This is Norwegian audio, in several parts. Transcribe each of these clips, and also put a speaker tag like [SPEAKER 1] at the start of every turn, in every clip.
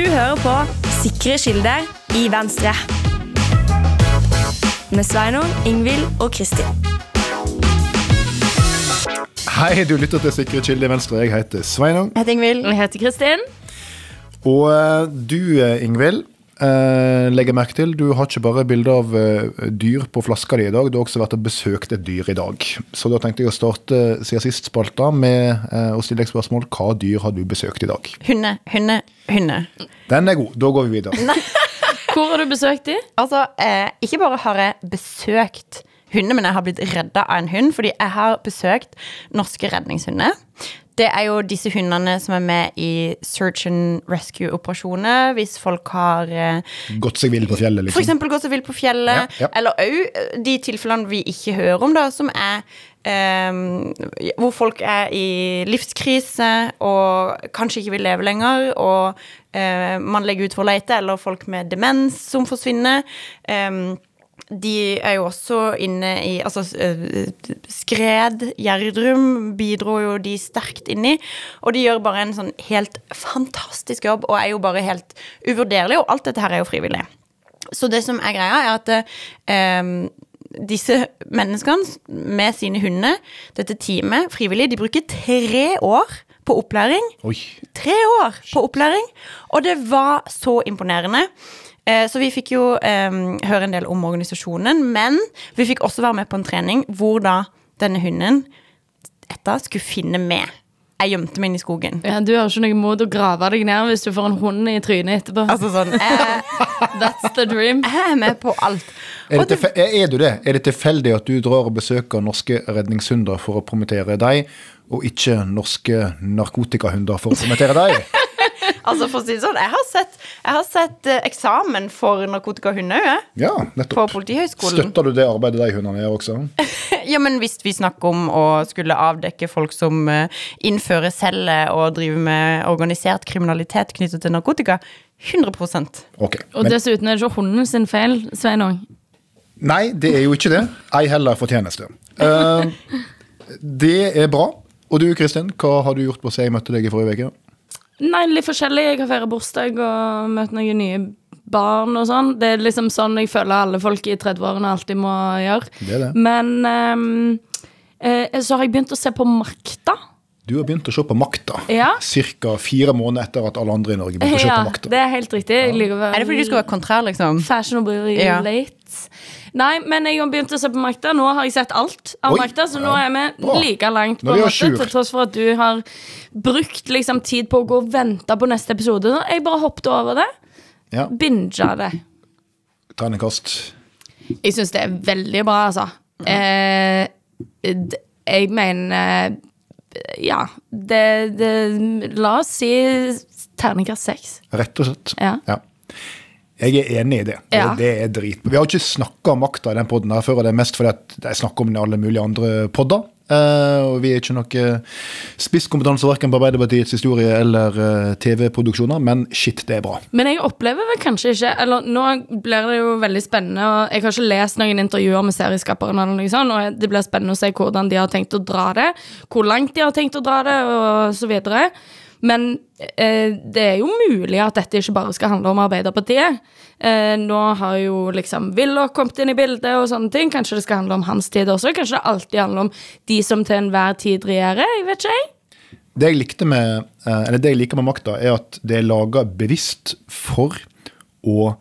[SPEAKER 1] Du hører på Sikre kilder i Venstre. Med Sveinung, Ingvild og Kristin.
[SPEAKER 2] Hei, du lytter til Sikre kilder i Venstre. Jeg heter Sveinung.
[SPEAKER 1] Jeg heter Ingvild.
[SPEAKER 3] Jeg heter Kristin.
[SPEAKER 2] Og eh, du, eh, Ingvild, eh, legger merke til du har ikke bare bilde av eh, dyr på flaska di i dag, du har også vært og besøkt et dyr i dag. Så da tenkte jeg å starte siden sist spalta med eh, å stille deg spørsmål hva dyr har du besøkt i dag?
[SPEAKER 4] Hunde, hunde, hunde.
[SPEAKER 2] Den er god. Da går vi videre.
[SPEAKER 3] Hvor har du besøkt de?
[SPEAKER 4] Altså, eh, ikke bare har jeg besøkt hunder, men jeg har blitt redda av en hund, fordi jeg har besøkt norske redningshunder. Det er jo disse hundene som er med i search and rescue-operasjoner, hvis folk har eh,
[SPEAKER 2] Gått seg vill på fjellet,
[SPEAKER 4] For
[SPEAKER 2] liksom.
[SPEAKER 4] eksempel gått seg vill på fjellet,
[SPEAKER 2] Ja, ja.
[SPEAKER 4] eller òg de tilfellene vi ikke hører om, da, som er Um, hvor folk er i livskrise og kanskje ikke vil leve lenger, og uh, man legger ut for å lete, eller folk med demens som forsvinner. Ehm, de er jo også inne i Altså, eh, skred, Gjerdrum bidro jo de sterkt inn i. Og de gjør bare en sånn helt fantastisk jobb, og er jo bare helt uvurderlig, og alt dette her er jo frivillig. Så det som er greia, er at eh, disse menneskene med sine hunder, dette teamet frivillig, de bruker tre år på opplæring.
[SPEAKER 2] Oi.
[SPEAKER 4] Tre år på opplæring, og det var så imponerende. Eh, Så vi fikk jo eh, høre en del om organisasjonen, men vi fikk også være med på en trening hvor da denne hunden etter skulle finne med. Jeg gjemte meg inn i skogen.
[SPEAKER 3] Ja, du har ikke noe imot å grave deg ned hvis du får en hund i trynet etterpå.
[SPEAKER 4] Altså sånn Jeg,
[SPEAKER 3] That's the dream.
[SPEAKER 4] jeg er med på alt.
[SPEAKER 2] Er, det er du det? Er det tilfeldig at du drar og besøker norske redningshunder for å promotere deg, og ikke norske narkotikahunder for å promotere deg?
[SPEAKER 4] Altså for å si det sånn, Jeg har sett, jeg har sett eh, eksamen for narkotikahunder òg.
[SPEAKER 2] Ja,
[SPEAKER 4] På
[SPEAKER 2] nettopp.
[SPEAKER 4] Politihøgskolen.
[SPEAKER 2] Støtter du det arbeidet de hundene gjør også?
[SPEAKER 4] Ja, men hvis vi snakker om å skulle avdekke folk som eh, innfører celler og driver med organisert kriminalitet knyttet til narkotika, 100
[SPEAKER 2] Ok.
[SPEAKER 3] Og dessuten er det ikke hunden sin feil, Svein òg.
[SPEAKER 2] nei, det er jo ikke det. Ei heller fortjeneste. Uh, det er bra. Og du Kristin, hva har du gjort på siden jeg møtte deg i forrige uke?
[SPEAKER 3] Nei, litt forskjellig. Jeg har feiret bursdag og møtt noen nye barn og sånn. Det er liksom sånn jeg føler alle folk i 30-årene alltid må gjøre.
[SPEAKER 2] Det er det.
[SPEAKER 3] Men um, eh, så har jeg begynt å se på Makta.
[SPEAKER 2] Du har begynt å se på Makta.
[SPEAKER 3] Ja.
[SPEAKER 2] Cirka fire måneder etter at alle andre i Norge begynte å se
[SPEAKER 3] Ja,
[SPEAKER 2] på Makta.
[SPEAKER 3] det er helt riktig. Være
[SPEAKER 4] Er det fordi du skal være kontrær, liksom?
[SPEAKER 3] Fashion Fashionably
[SPEAKER 4] Ja.
[SPEAKER 3] late. Nei, men jeg har begynt å se på Makta. Nå har jeg sett alt av Makta, så nå er vi
[SPEAKER 2] Bra.
[SPEAKER 3] like langt. På måte. Til tross for at du har brukt liksom tid på å gå og vente på neste episode. Så jeg bare hoppet over det.
[SPEAKER 2] Ja,
[SPEAKER 3] Binga det.
[SPEAKER 2] Terningkast.
[SPEAKER 3] Jeg syns det er veldig bra, altså. Eh, jeg mener Ja, det, det La oss si terningkast seks.
[SPEAKER 2] Rett og slett.
[SPEAKER 3] Ja.
[SPEAKER 2] Jeg er enig i det. Det,
[SPEAKER 3] Ja.
[SPEAKER 2] det er drit. Vi har ikke snakka om makta i den poden før, og det er mest fordi at jeg snakker om den i alle mulige andre podder. Eh, og vi er ikke noe spisskompetanse verken på Arbeiderpartiets historie eller uh, TV-produksjoner, men shit, det er bra.
[SPEAKER 3] Men jeg opplever vel kanskje ikke Eller nå blir det jo veldig spennende, og jeg har ikke lest noen intervjuer med serieskaperen, eller noe sånt, og det blir spennende å se hvordan de har tenkt å dra det, hvor langt de har tenkt å dra det, og så videre. Men eh, det er jo mulig at dette ikke bare skal handle om Arbeiderpartiet. Eh, nå har jo liksom Willoch kommet inn i bildet og sånne ting. Kanskje det skal handle om hans tid også. Kanskje det alltid handler om de som til enhver tid regjerer. Jeg vet ikke, jeg.
[SPEAKER 2] Det jeg, likte med, eh, eller det jeg liker med makta, er at det er laga bevisst for å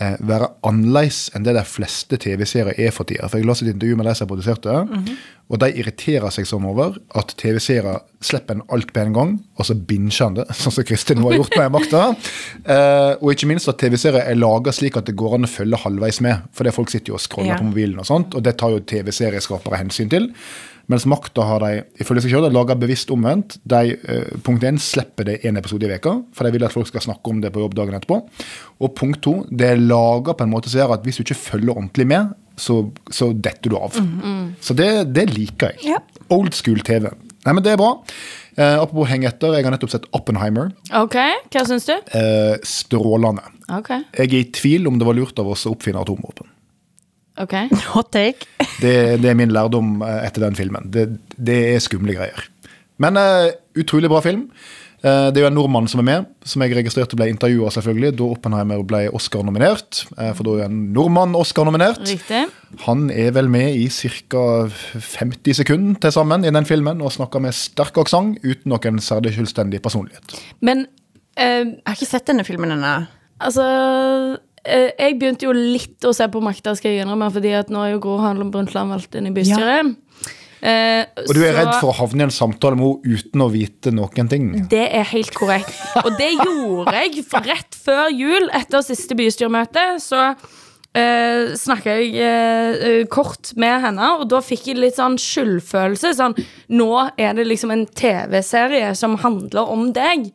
[SPEAKER 2] være annerledes enn det de fleste TV-serier er for tida. For Jeg leste et intervju med de som produserte, og de irriterer seg sånn over at TV-serier slipper en alt på en gang, og så binsjer han det, sånn som Kristin nå har gjort med makta. Eh, og ikke minst at TV-serier er laga slik at det går an å følge halvveis med. For det folk sitter jo og scroller
[SPEAKER 4] Ja.
[SPEAKER 2] på mobilen, og sånt, og det tar jo TV-serieskapere hensyn til. Mens makta har de ifølge seg selv laga bevisst omvendt. De eh, punkt én slipper det én episode i veka, for de vil at folk skal snakke om det på jobb dagen etterpå. Og punkt to, det er laga på en måte som gjør at hvis du ikke følger ordentlig med, så, så detter du av. Så det, det liker jeg.
[SPEAKER 4] Yep.
[SPEAKER 2] Old school TV. Nei, men det er bra. Eh, apropos henge etter, jeg har nettopp sett Oppenheimer.
[SPEAKER 3] Ok, hva syns du?
[SPEAKER 2] Eh, strålende.
[SPEAKER 3] Ok,
[SPEAKER 2] Jeg er i tvil om det var lurt av oss å oppfinne atomvåpen.
[SPEAKER 3] Ok.
[SPEAKER 4] Hot take.
[SPEAKER 2] Det, det er min lærdom eh, etter den filmen. Det, det er skumle greier. Men uh, utrolig bra film. Uh, Det er jo en nordmann som er med, som jeg registrerte ble intervjua selvfølgelig, da Oppenheimer ble Oscar-nominert. Uh, For da er en nordmann Oscar-nominert. Han er vel med i ca. 50 sekunder til sammen i den filmen og snakker med sterk aksent uten noen særlig selvstendig personlighet.
[SPEAKER 3] Men eh,
[SPEAKER 4] Jeg har ikke sett denne filmen ennå.
[SPEAKER 3] altså Jeg begynte jo litt å se på Makta, skal jeg innrømme, fordi at nå er jo Gro Harlem Brundtland valgt inn i bystyret. Eh,
[SPEAKER 2] Og du er
[SPEAKER 3] så-
[SPEAKER 2] redd for å havne i en samtale med henne uten å vite noen ting?
[SPEAKER 3] Det er helt korrekt. Og det gjorde jeg for rett før jul, etter siste bystyremøte. Så eh, snakka jeg eh, kort med henne, og da fikk jeg litt sånn skyldfølelse. Sånn Nå er det liksom en TV-serie som handler om deg.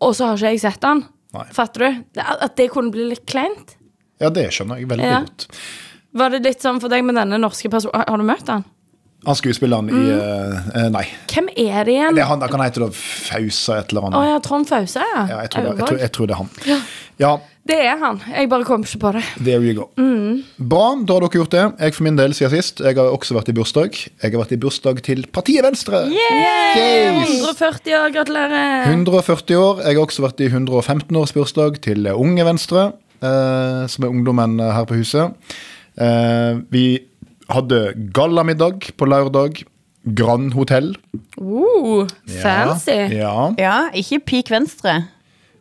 [SPEAKER 3] Og så har ikke jeg sett den.
[SPEAKER 2] Nei.
[SPEAKER 3] Fatter du? At det kunne bli litt kleint.
[SPEAKER 2] Ja, det skjønner jeg veldig
[SPEAKER 3] Ja.
[SPEAKER 2] godt.
[SPEAKER 3] Var det litt sånn for deg med denne norske personen? Har du møtt han?
[SPEAKER 2] Han skuespilleren i eh, eh, Nei.
[SPEAKER 3] Hvem er det igjen?
[SPEAKER 2] Det er han, han hete da Fausa et eller
[SPEAKER 3] Å
[SPEAKER 2] annet.
[SPEAKER 3] ja, Trond Fause, ja.
[SPEAKER 2] Ja, jeg, tror det, jeg, tror, jeg tror det er han. Ja,
[SPEAKER 3] Det er han. Jeg bare kom ikke på det.
[SPEAKER 2] there you go. Bra, da har dere gjort det. Jeg for min del siden sist. Jeg har også vært i bursdag. Jeg har vært i bursdag til partiet Venstre. Yes!
[SPEAKER 3] 140 år, gratulerer.
[SPEAKER 2] 140 år. Jeg har også vært i 115-årsbursdag til Unge Venstre, eh, som er ungdommen her på huset. Eh, vi hadde gallamiddag på lørdag. Grand Hotell.
[SPEAKER 3] Uh, fancy.
[SPEAKER 2] Ja.
[SPEAKER 4] Ja, ikke peak venstre.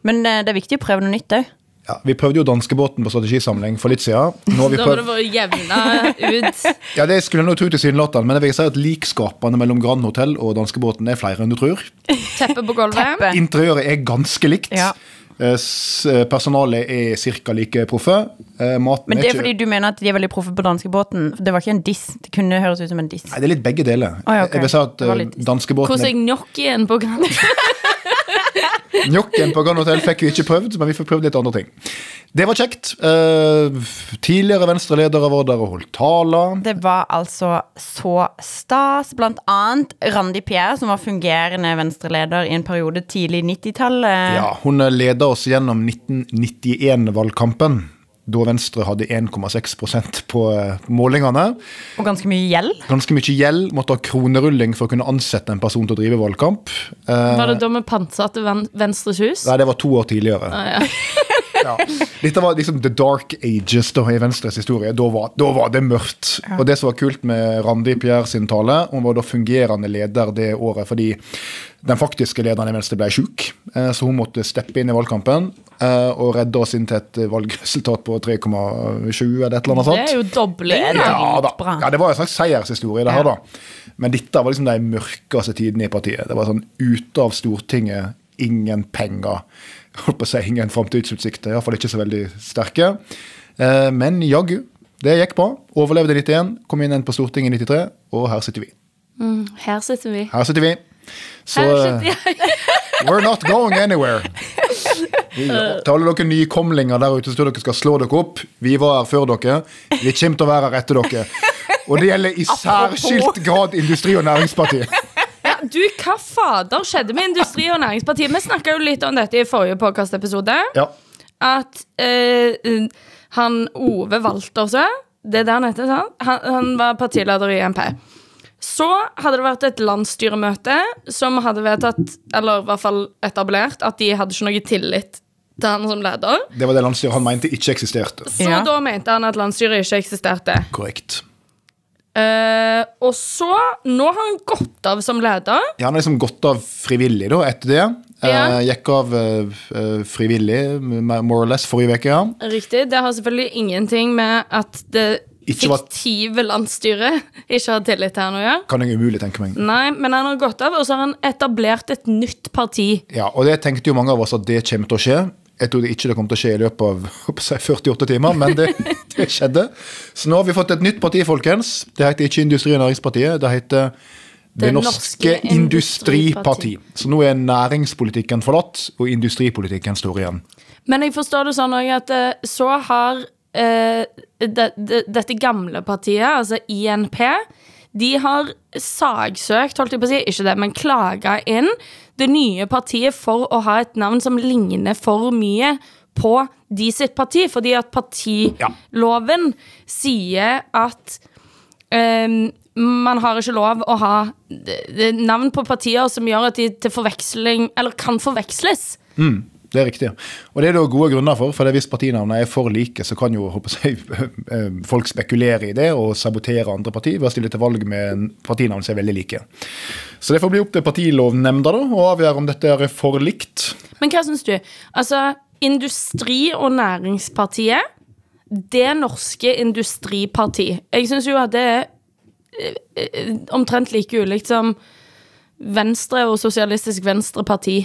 [SPEAKER 4] Men eh, det er viktig å prøve noe nytt òg.
[SPEAKER 2] ja. Vi prøvde jo danskebåten på strategisamling for litt siden. Nå har vi
[SPEAKER 3] Da var
[SPEAKER 2] prøvd
[SPEAKER 3] det jevna ut.
[SPEAKER 2] Ja, Det skulle jeg nå tro tilsynelatende, men jeg vil si at likskapene mellom Grand Hotell og danskebåten er flere enn du tror.
[SPEAKER 3] Teppe på gulvet.
[SPEAKER 4] Teppe.
[SPEAKER 2] Interiøret er ganske likt.
[SPEAKER 4] Ja.
[SPEAKER 2] Eh, eh, Personalet er ca. like proffe. Eh, Maten
[SPEAKER 4] Men det
[SPEAKER 2] er ikke
[SPEAKER 4] fordi du mener at de er veldig proffe på danskebåten. Det var ikke en diss. Det kunne høres ut som en diss.
[SPEAKER 2] Nei, det er litt begge deler.
[SPEAKER 4] Oh, ja, okay.
[SPEAKER 2] Jeg vil si at
[SPEAKER 4] Det Hvordan
[SPEAKER 2] er
[SPEAKER 4] jeg
[SPEAKER 2] danskebåten
[SPEAKER 3] jeg gnokkien på
[SPEAKER 2] Njokken på Grand Hotel fikk vi ikke prøvd, men vi får prøvd litt andre ting. Det var kjekt. Eh, tidligere Venstre-ledere var der og holdt taler.
[SPEAKER 4] Det var altså så stas. Blant annet Randi Pierre, som var fungerende venstreleder i en periode tidlig 90-tallet.
[SPEAKER 2] Ja, hun leda oss gjennom 1991-valgkampen. Da Venstre hadde 1,6% på eh, målingene.
[SPEAKER 4] Og ganske mye gjeld.
[SPEAKER 2] Ganske mye gjeld. Måtte ha kronerulling for å kunne ansette en person til å drive valgkamp. Eh,
[SPEAKER 3] Var det da vi pantsatte ven Venstres hus?
[SPEAKER 2] Nei, det var to år tidligere.
[SPEAKER 3] Ah, ja.
[SPEAKER 2] Ja. Dette var liksom the dark ages da, i Venstres historie. Da var, da var det mørkt. Og det som var kult med Randi Pierre sin tale, hun var da fungerende leder det året fordi den faktiske lederen i Venstre ble sjuk, eh, så hun måtte steppe inn i valgkampen eh, og redde oss inn til et valgresultat på 3,7 eller et eller annet sånt.
[SPEAKER 3] Det er jo dobling.
[SPEAKER 2] Ja, da. Ja, det var en slags seiershistorie, det her, da. Men dette var liksom de mørkeste tidene i partiet. Det var sånn ute av Stortinget, ingen penger. Holdt på å si ingen framtidsutsikter, iallfall ikke så veldig sterke. Eh, men jaggu, det gikk bra. Overlevde 91, kom inn igjen på Stortinget i 93, og her sitter vi.
[SPEAKER 3] Mm, her sitter vi.
[SPEAKER 2] Her sitter vi. Så
[SPEAKER 3] Her
[SPEAKER 2] eh,
[SPEAKER 3] sitter jeg.
[SPEAKER 2] we're not going anywhere. Vi, til alle dere nykomlinger der ute som tror dere skal slå dere opp, vi var her før dere. Vi kommer til å være her etter dere. Og det gjelder i særskilt grad Industri- og Næringspartiet.
[SPEAKER 3] Du, hva fader skjedde med Industri- og Næringspartiet? Vi snakka jo litt om dette i forrige podkastepisode.
[SPEAKER 2] Ja.
[SPEAKER 3] At eh, han Ove Waltersø, det er det han heter, sant? Han, han var partileder i MP. Så hadde det vært et landsstyremøte som hadde vedtatt, eller i hvert fall etablert, at de hadde ikke noe tillit til han som leder.
[SPEAKER 2] Det var det landsstyret han mente ikke eksisterte.
[SPEAKER 3] Så
[SPEAKER 4] Ja.
[SPEAKER 3] da mente han at landsstyret ikke eksisterte.
[SPEAKER 2] Korrekt.
[SPEAKER 3] Eh, og så Nå har han gått av som leder.
[SPEAKER 2] Ja, han har liksom gått av frivillig da, etter det. Eh,
[SPEAKER 3] Ja.
[SPEAKER 2] gikk av eh, frivillig, more or less, forrige uke. Ja.
[SPEAKER 3] Riktig. Det har selvfølgelig ingenting med at det
[SPEAKER 2] Ikke
[SPEAKER 3] fiktive landsstyret ikke har tillit til han å gjøre.
[SPEAKER 2] Kan jeg umulig tenke meg.
[SPEAKER 3] Nei, men han har gått av, og så har han etablert et nytt parti.
[SPEAKER 2] Ja, og det tenkte jo mange av oss at det kommer til å skje. Jeg trodde ikke det kom til å skje i løpet av 48 timer, men det skjedde. Så nå har vi fått et nytt parti, folkens. Det heter ikke Industri- og Næringspartiet. Det heter Det,
[SPEAKER 3] Det
[SPEAKER 2] Norske
[SPEAKER 3] Norske
[SPEAKER 2] Industriparti. Så nå er næringspolitikken forlatt, og industripolitikken står igjen.
[SPEAKER 3] Men jeg forstår det sånn også at eh, så har eh, det, det, dette gamle partiet, altså INP, de har sagsøkt, holdt jeg på å si, ikke det, men klaga inn det nye partiet for å ha et navn som ligner for mye på de sitt parti, fordi at partiloven sier at um, man har ikke lov å ha navn på partier som gjør at de til forveksling Eller kan forveksles.
[SPEAKER 2] Det er riktig. Og det er det gode grunner for. for Hvis partinavnene er for like, så kan jo jeg, eh, folk spekulere i det og sabotere andre partier ved å stille til valg med partinavn som er veldig like. Så det får bli opp til partilovnemnda da, å avgjøre om dette er for likt.
[SPEAKER 3] Men hva syns du? Altså, Industri- og Næringspartiet, det norske industriparti Jeg syns jo at det er eh, omtrent like ulikt som Venstre og Sosialistisk Venstreparti.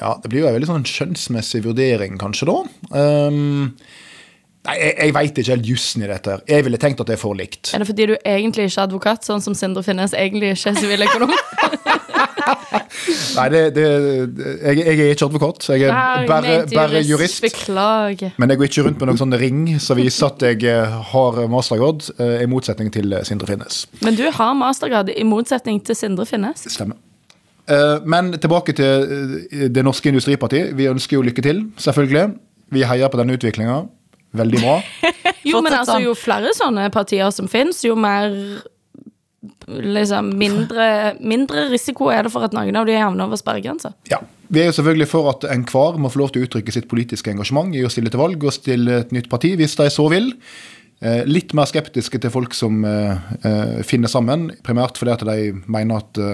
[SPEAKER 2] Ja, Det blir jo en veldig sånn skjønnsmessig vurdering, kanskje, da. Um, nei, Jeg, jeg veit ikke helt jussen i dette. her. Jeg ville tenkt at det er for likt.
[SPEAKER 3] Er det fordi du egentlig ikke er advokat, sånn som Sindre Finnes egentlig ikke er siviløkonom?
[SPEAKER 2] Nei, det, det, jeg, jeg er ikke advokat. Jeg er
[SPEAKER 3] Nei,
[SPEAKER 2] bare, bare jurist.
[SPEAKER 3] Beklager.
[SPEAKER 2] Men jeg går ikke rundt med noen sånn ring som viser at jeg eh, har mastergrad, eh, i motsetning til eh, Sindre Finnes.
[SPEAKER 3] Men du har mastergrad, i motsetning til Sindre Finnes.
[SPEAKER 2] Stemmer. Eh, Men tilbake til Det Norske Industriparti. Vi ønsker jo lykke til, selvfølgelig. Vi heier på denne utviklinga. Veldig bra.
[SPEAKER 3] Jo, men altså,
[SPEAKER 4] sånn.
[SPEAKER 3] jo flere sånne partier som finnes, jo mer liksom, mindre, mindre risiko er det for at noen av de havner over sperregrensa.
[SPEAKER 2] Ja. Vi er jo selvfølgelig for at enhver må få lov til å uttrykke sitt politiske engasjement i å stille til valg og stille et nytt parti, hvis de så vil. Eh, Litt mer skeptiske til folk som eh, eh, finner sammen, primært fordi at de mener at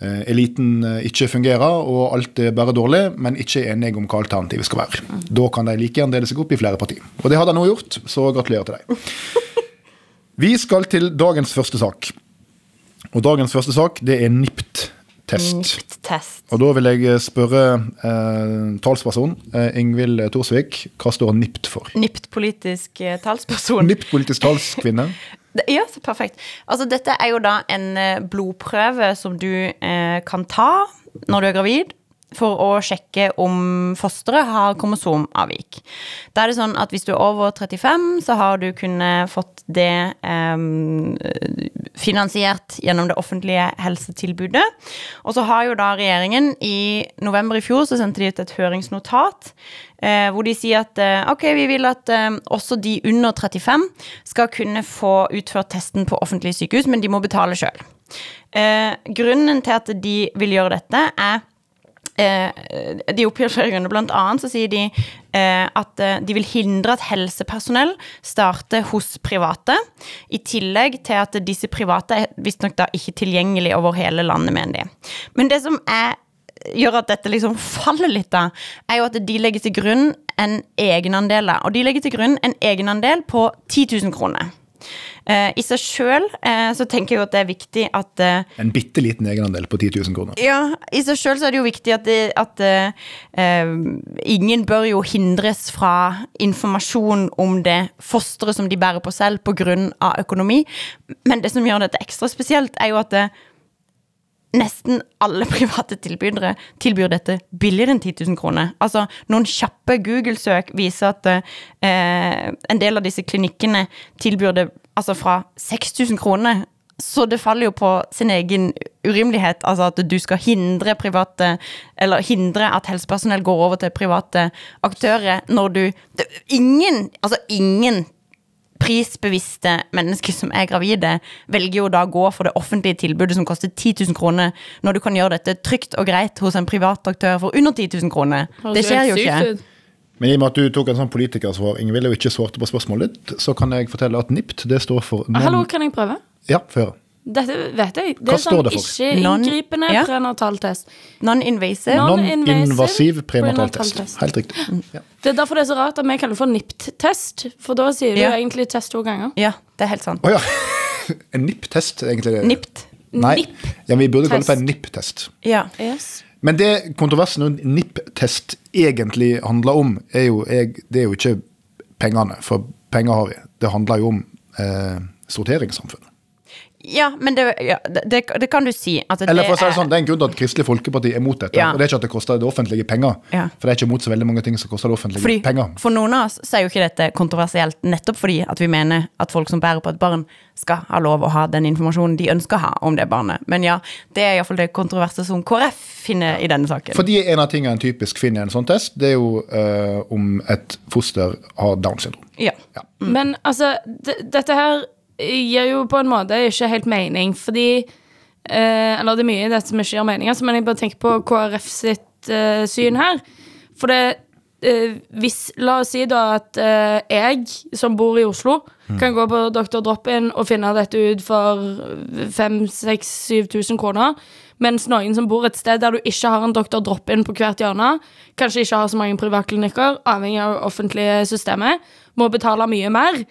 [SPEAKER 2] eliten ikke fungerer og alt er bare dårlig, men ikke er enige om hva alternativet skal være. Da kan de like gjerne dele seg opp i flere partier. Og det har de nå gjort, så gratulerer til dem. Vi skal til dagens første sak. Og dagens første sak, det er NIPT-test.
[SPEAKER 4] NIPT-test.
[SPEAKER 2] Og da vil jeg spørre eh, talsperson eh, Ingvild Thorsvik, hva står NIPT for?
[SPEAKER 4] NIPT-politisk eh, talsperson.
[SPEAKER 2] NIPT politisk talskvinne.
[SPEAKER 4] Ja, så perfekt. Altså, dette er jo da en eh, blodprøve som du eh, kan ta når du er gravid, for å sjekke om fosteret har kromosomavvik. Da er det sånn at hvis du er over 35, så har du kunnet fått det eh, finansiert gjennom det offentlige helsetilbudet. Og så har jo da regjeringen i november i fjor så sendte de ut et høringsnotat eh, hvor de sier at eh, ok, vi vil at eh, også de under 35 skal kunne få utført testen på offentlige sykehus, men de må betale sjøl. Eh, grunnen til at de vil gjøre dette, er de oppgir flere. Blant annet så sier de eh, at eh, de vil hindre at helsepersonell starter hos private. I tillegg til at disse private er visstnok da ikke tilgjengelig over hele landet, mener de. Men det som er gjør at dette liksom faller litt, da, er jo at de legger til grunn en egenandel. Og de legger til grunn en egenandel på 10 000 kroner. Eh, I seg sjøl eh, så tenker jeg at det er viktig at eh,
[SPEAKER 2] En bitte liten egenandel på 10 000 kroner.
[SPEAKER 4] ja, i seg sjøl så er det jo viktig at, det, at eh, eh, ingen bør jo hindres fra informasjon om det fosteret som de bærer på selv pga. økonomi. Men det som gjør dette ekstra spesielt, er jo at det, nesten alle private tilbydere tilbyr dette billigere enn 10 000 kroner. Altså, noen kjappe Google-søk viser at eh, en del av disse klinikkene tilbyr det altså fra 6000 kroner. Så det faller jo på sin egen urimelighet, altså at du skal hindre private Eller hindre at helsepersonell går over til private aktører når du det, Ingen, altså ingen prisbevisste mennesker som er gravide, velger jo da å gå for det offentlige tilbudet som koster 10 000 kroner, når du kan gjøre dette trygt og greit hos en privat aktør for under 10 000 kroner. Det skjer jo ikke.
[SPEAKER 2] Men i og med at du tok en sånn politikersvar, Ingvild, og ikke svarte på spørsmålet ditt, så kan jeg fortelle at NIPT det står for non-
[SPEAKER 3] Hallo, kan jeg prøve?
[SPEAKER 2] Ja, før.
[SPEAKER 3] Dette vet jeg. Det
[SPEAKER 2] Hva
[SPEAKER 3] er sånn
[SPEAKER 2] det
[SPEAKER 3] ikke-inngripende
[SPEAKER 4] Non- ja.
[SPEAKER 3] prenataltest.
[SPEAKER 4] Non-invasive.
[SPEAKER 3] Non-
[SPEAKER 2] Non-invasiv
[SPEAKER 3] prenatal
[SPEAKER 2] prenataltest. Helt riktig. Ja.
[SPEAKER 3] Det er derfor det er så rart at vi kaller det for NIPT-test, for da sier du
[SPEAKER 4] Ja.
[SPEAKER 3] egentlig test to ganger.
[SPEAKER 4] Ja, det er helt sant.
[SPEAKER 2] Oh, ja. En NIPT-test, egentlig. det.
[SPEAKER 4] NIPT.
[SPEAKER 2] Nei. Ja, vi burde kalle det for en
[SPEAKER 3] Test.
[SPEAKER 2] NIP-test.
[SPEAKER 4] Ja.
[SPEAKER 3] Yes.
[SPEAKER 2] Men det kontroversen rundt NIP-test egentlig handler om, er jo, jeg, det er jo ikke pengene, for penger har vi. Det handler jo om eh, sorteringssamfunnet.
[SPEAKER 4] Ja, men det, ja, det, det, kan du si. Altså,
[SPEAKER 2] Eller for å si det sånn, det er en grunn til at Kristelig Folkeparti er mot dette.
[SPEAKER 4] Ja.
[SPEAKER 2] Og det er ikke at det koster det offentlige penger,
[SPEAKER 4] Ja.
[SPEAKER 2] for det er ikke mot så veldig mange ting som koster det offentlige
[SPEAKER 4] Fordi,
[SPEAKER 2] penger.
[SPEAKER 4] for noen av oss så er jo ikke dette kontroversielt, nettopp fordi at vi mener at folk som bærer på et barn, skal ha lov å ha den informasjonen de ønsker å ha om det barnet. Men ja, det er iallfall det kontroverset som KrF finner i denne saken.
[SPEAKER 2] Fordi en av tingene en typisk finner i en sånn test, det er jo øh, om et foster har Downs syndrom.
[SPEAKER 4] ja.
[SPEAKER 2] Ja.
[SPEAKER 3] Men altså, dette her gir jo på en måte ikke helt mening, fordi eh, Eller det er mye i dette som ikke gir mening, altså, men jeg bare tenker på KrF sitt eh, syn her. For det eh, hvis, La oss si da at eh, jeg, som bor i Oslo, kan gå på Dr. Drop-In og finne dette ut for 5000-7000 kroner, mens noen som bor et sted der du ikke har en doktor Drop-In på hvert hjørne, kanskje ikke har så mange privatklinikker, avhengig av offentlige systemet, må betale mye mer.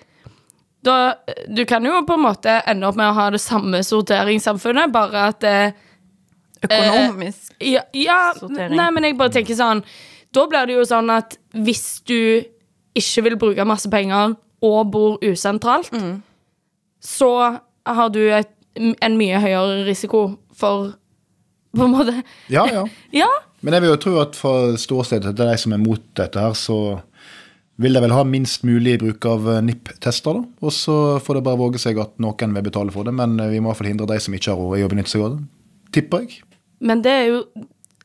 [SPEAKER 3] Da, du kan jo på en måte ende opp med å ha det samme sorteringssamfunnet, bare at det
[SPEAKER 4] Økonomisk.
[SPEAKER 3] ja, ja
[SPEAKER 4] Sortering.
[SPEAKER 3] nei, men jeg bare tenker sånn Da blir det jo sånn at hvis du ikke vil bruke masse penger og bor usentralt,
[SPEAKER 4] Mm.
[SPEAKER 3] så har du et, en mye høyere risiko for På en måte
[SPEAKER 2] Ja, ja.
[SPEAKER 3] Ja.
[SPEAKER 2] Men jeg vil jo tro at for ståstedet til de som er mot dette her, så vil de vel ha minst mulig bruk av eh, NIPP-tester, da. Og så får det bare våge seg at noen vil betale for det, men eh, vi må i hvert fall hindre de som ikke har råd i å benytte seg av det. Tipper jeg.
[SPEAKER 3] Men det er jo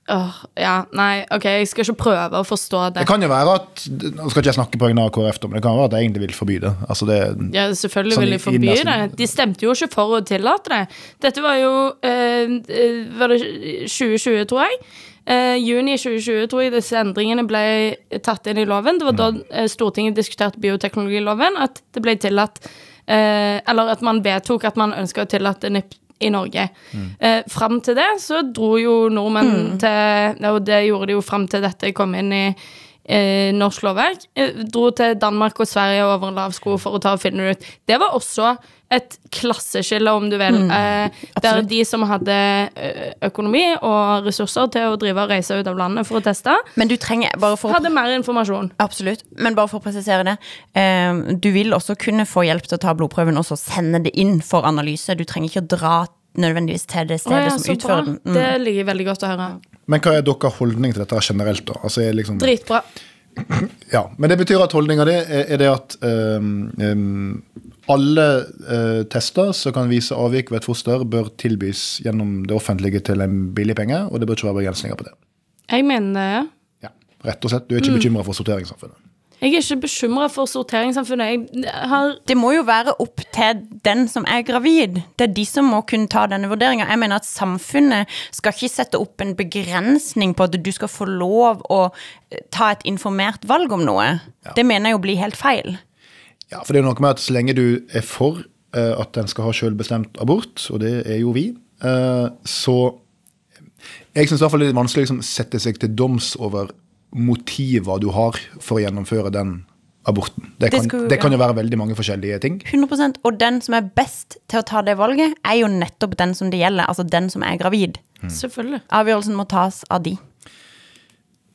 [SPEAKER 3] Åh, ja, nei, OK, jeg skal ikke prøve å forstå det.
[SPEAKER 2] Det kan jo være at Nå skal ikke jeg snakke på vegne av KrF, men det kan være at de egentlig vil forby det. Altså det
[SPEAKER 3] Ja, selvfølgelig
[SPEAKER 2] Sånn
[SPEAKER 3] vil de forby
[SPEAKER 2] innersen.
[SPEAKER 3] det. De stemte jo ikke for å tillate det. Dette var jo eh, eh, Var det 2020, tror jeg? Eh, juni 2020 tror jeg disse endringene ble tatt inn i loven. Det var da eh, Stortinget diskuterte bioteknologiloven, at det ble tillatt eh, Eller at man vedtok at man ønska å tillate NIPT i Norge. Eh, fram til det så dro jo nordmenn til Og det gjorde de jo fram til dette kom inn i eh, norsk lovverk. Eh, dro til Danmark og Sverige over en lav sko for å ta og finne det ut. Det var også et klasseskille, om du vil. eh, der de som hadde eh, økonomi og ressurser til å drive og reise ut av landet for å teste,
[SPEAKER 4] Men du trenger, bare for å
[SPEAKER 3] hadde mer informasjon.
[SPEAKER 4] Absolutt. Men bare for å presisere det. Eh, du vil også kunne få hjelp til å ta blodprøven og så sende det inn for analyse. Du trenger ikke å dra nødvendigvis til det
[SPEAKER 3] stedet
[SPEAKER 4] stedet
[SPEAKER 3] ja,
[SPEAKER 4] som utfører den. Mm.
[SPEAKER 3] Det ligger veldig godt å høre.
[SPEAKER 2] Men hva er deres holdning til dette generelt, da? Altså, er liksom,
[SPEAKER 3] Dritbra.
[SPEAKER 2] ja, Men det betyr at holdninga di er, er det at um, um, alle uh, tester som kan vise avvik ved et foster, bør tilbys gjennom det offentlige til en billig penge, og det bør ikke være begrensninger på det.
[SPEAKER 3] Jeg mener det.
[SPEAKER 2] Ja, Rett og slett. Du er ikke
[SPEAKER 3] Mm.
[SPEAKER 2] bekymra for sorteringssamfunnet.
[SPEAKER 3] Jeg er ikke bekymra for sorteringssamfunnet. Jeg har
[SPEAKER 4] Det må jo være opp til den som er gravid. Det er de som må kunne ta denne vurderinga. Jeg mener at samfunnet skal ikke sette opp en begrensning på at du skal få lov å eh, ta et informert valg om noe. Det mener jeg jo blir helt feil.
[SPEAKER 2] Ja, for det er noe med at så lenge du er for eh, at en skal ha selvbestemt abort, og det er jo vi, eh, så Jeg syns det er litt vanskelig å liksom, sette seg til doms over motiver du har for å gjennomføre den aborten. Det
[SPEAKER 4] Det
[SPEAKER 2] kan,
[SPEAKER 4] skulle-
[SPEAKER 2] det kan
[SPEAKER 4] ja.
[SPEAKER 2] jo være veldig mange forskjellige ting.
[SPEAKER 4] 100% Og den som er best til å ta det valget, er jo nettopp den som det gjelder. Altså den som er gravid.
[SPEAKER 3] Selvfølgelig.
[SPEAKER 4] Avgjørelsen må tas av de.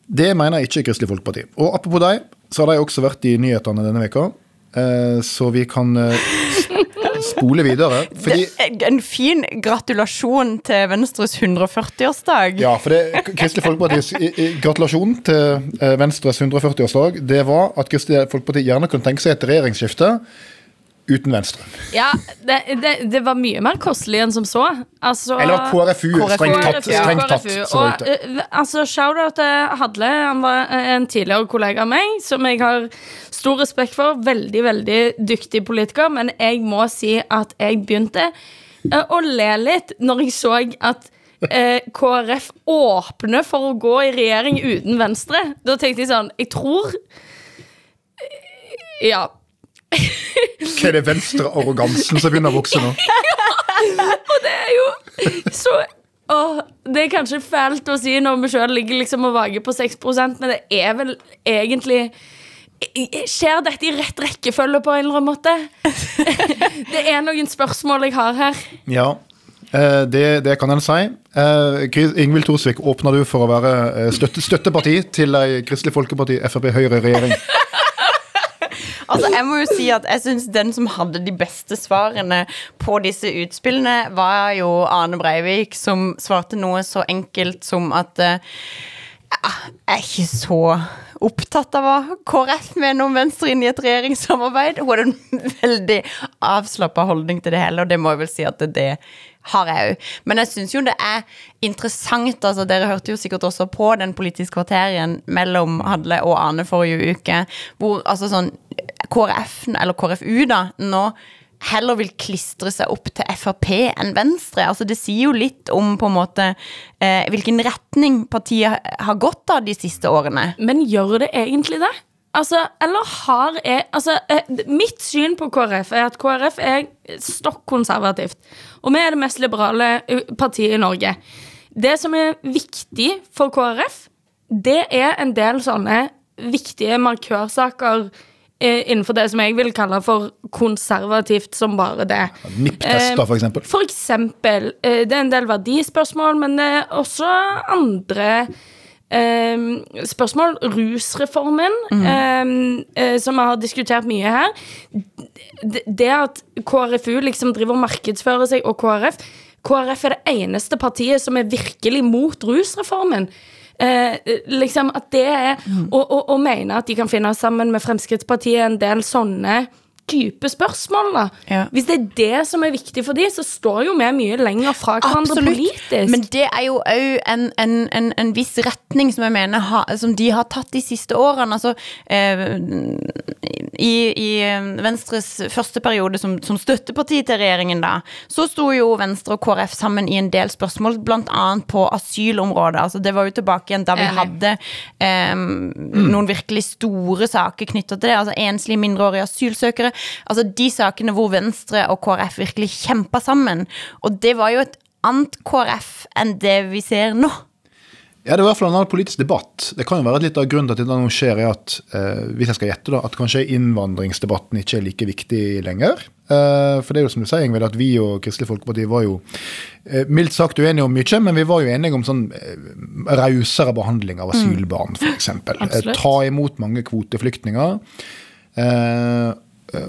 [SPEAKER 2] Det mener ikke Kristelig Folkeparti. Og apropos deg, så har de også vært i nyhetene denne veka, eh, så vi kan eh, spole videre. Fordi
[SPEAKER 4] Det en fin gratulasjon til Venstres 140-årsdag.
[SPEAKER 2] Ja, for det, Kristelig Folkepartis gratulasjon til eh, Venstres 140-årsdag, det var at Kristelig Folkeparti gjerne kunne tenke seg et regjeringsskifte uten Venstre.
[SPEAKER 3] Ja, det, det, det var mye mer kostelig enn som så. Altså,
[SPEAKER 2] Eller KrFU,
[SPEAKER 4] KrFU,
[SPEAKER 2] strengt tatt.
[SPEAKER 3] KrFU,
[SPEAKER 2] Strengt tatt
[SPEAKER 3] KrFU. Og, eh, altså, Shout-out til Hadle. Han var en tidligere kollega av meg, som jeg har stor respekt for. Veldig, veldig dyktig politiker. Men jeg må si at jeg begynte uh, å le litt når jeg så at eh, KrF åpner for å gå i regjering uten Venstre. Da tenkte jeg sånn Jeg tror eh, Ja.
[SPEAKER 2] Hva er det venstre-arrogansen som begynner å vokse nå?
[SPEAKER 3] Og Det er jo så Åh, det er kanskje fælt å si når vi sjøl ligger liksom og vager på 6% men det er vel egentlig Skjer dette i rett rekkefølge på en eller annen måte? Det er noen spørsmål jeg har her.
[SPEAKER 2] Ja, eh, det, det kan en si. Eh, Ingvild Thorsvik, åpner du for å være eh, støtte, støtteparti til ei Kristelig Folkeparti, Frp, Høyre-regjering?
[SPEAKER 4] Altså, jeg må jo si at jeg syns den som hadde de beste svarene på disse utspillene, var jo Arne Breivik, som svarte noe så enkelt som at uh, jeg er ikke så opptatt av hva KrF mener om Venstre inn i et regjeringssamarbeid. Hun hadde en veldig avslappa holdning til det hele, og det må jeg vel si at det, det har jeg òg. Men jeg syns jo det er interessant, altså dere hørte jo sikkert også på den politiske kvarterien mellom Hadle og Arne forrige uke, hvor altså sånn KrF, eller KrFU da, nå heller vil klistre seg opp til Frp enn Venstre. Altså Det sier jo litt om på en måte eh, hvilken retning partiet har gått av de siste årene.
[SPEAKER 3] Men gjør det egentlig det? Altså, eller har jeg Altså, eh, mitt syn på KrF er at KrF er stokk konservativt. Og vi er det mest liberale eh, partiet i Norge. Det som er viktig for KrF, det er en del sånne viktige markørsaker innenfor det som jeg vil kalle for konservativt som bare det.
[SPEAKER 2] NIPP-tester, for eksempel.
[SPEAKER 3] For eksempel. eh, Det er en del verdispørsmål, men det er også andre eh, spørsmål. Rusreformen, mm. eh, som vi har diskutert mye her. Det, det at KrFU liksom driver og markedsfører seg, og KrF KrF er det eneste partiet som er virkelig mot rusreformen. Eh, liksom at det er å, å, å mene at de kan finne sammen med Fremskrittspartiet en del sånne type spørsmål, da.
[SPEAKER 4] Ja.
[SPEAKER 3] Hvis det er det som er viktig for dem, så står jo vi mye lenger fra hverandre politisk.
[SPEAKER 4] Men det er jo òg en, en, en, en viss retning som jeg mener ha, som de har tatt de siste årene. Altså, eh, i, I Venstres første periode som, som støtteparti til regjeringen, da, så sto jo Venstre og KrF sammen i en del spørsmål, bl.a. på asylområdet. Altså, det var jo tilbake igjen da vi hadde eh, noen virkelig store saker knytta til det. Altså enslige mindreårige asylsøkere. Altså de sakene hvor Venstre og KrF virkelig kjempa sammen. Og det var jo et annet KrF enn det vi ser nå.
[SPEAKER 2] Ja, Det er i hvert fall en annen politisk debatt. Det kan jo være litt av grunnen til at dette nå skjer, er at eh, hvis jeg skal gjette da, at kanskje innvandringsdebatten ikke er like viktig lenger. Eh, for det er jo som du sier, Ingvild, at vi og Kristelig Folkeparti var jo eh, mildt sagt uenige om mye, men vi var jo enige om sånn eh, rausere behandling av asylbarn, f.eks. Eh, ta imot mange kvoteflyktninger. Eh,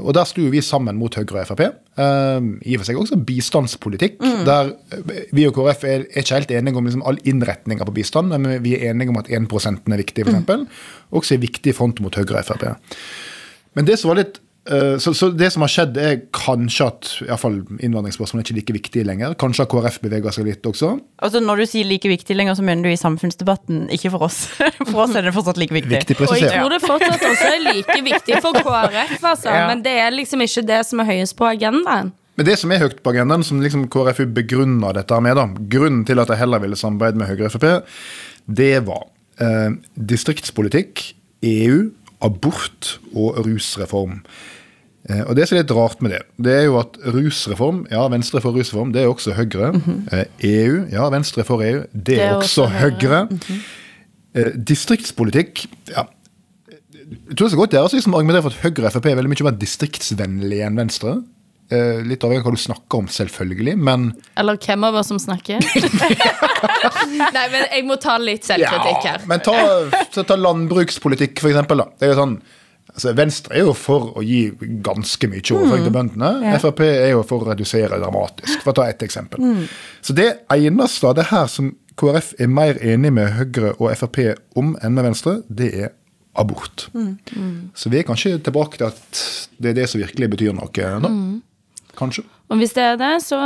[SPEAKER 2] og der sto vi sammen mot Høyre og Frp. Eh, I og for seg også bistandspolitikk, der eh, vi og KrF er, ikke helt enige om liksom all innretninga på bistand, men vi er enige om at 1% er viktig, f.eks. Også er viktig front mot Høyre og Frp. Men det som var litt eh, så, så det som har skjedd, er kanskje at i hvert fall innvandringsspørsmål er ikke like viktig lenger. Kanskje har KrF beveget seg litt også.
[SPEAKER 4] Altså Når du sier like viktig lenger, så mener du i samfunnsdebatten, ikke for oss. For oss er det fortsatt like viktig.
[SPEAKER 2] Viktig
[SPEAKER 3] Og jeg tror det fortsatt også er like viktig for KrF, altså.
[SPEAKER 4] Ja.
[SPEAKER 3] Men det er liksom ikke det som er høyest på agendaen.
[SPEAKER 2] Men det som er høyt på agendaen, som liksom KrFU begrunner dette med, da, grunnen til at jeg heller ville samarbeide med Høyre og Frp, det var eh, distriktspolitikk, EU, abort og rusreform. Eh, og Det som er litt rart med det, det er jo at rusreform, ja, Venstre for rusreform, det er også Høyre. eh, EU, ja, Venstre for EU, det, er også, Høyre. eh, distriktspolitikk, ja. Jeg tror det så godt gjøres liksom, å argumentere for at Høyre og Frp er veldig mye mer distriktsvennlige enn Venstre. Eh, litt avhengig av hva du snakker om, selvfølgelig, men
[SPEAKER 3] Eller hvem av oss som snakker? Nei, men jeg må ta litt selvkritikk her.
[SPEAKER 2] Ja, men ta, så ta landbrukspolitikk, for eksempel. Da. Det er jo sånn, altså Venstre er jo for å gi ganske mye overføring til bøndene. Frp er jo for å redusere dramatisk, for å ta ett eksempel. Så det eneste av det her som KrF er mer enig med Høyre og Frp om enn med Venstre, det er abort. Så vi er kanskje tilbake til at det er det som virkelig betyr noe nå. Kanskje.
[SPEAKER 3] Og hvis det er det, så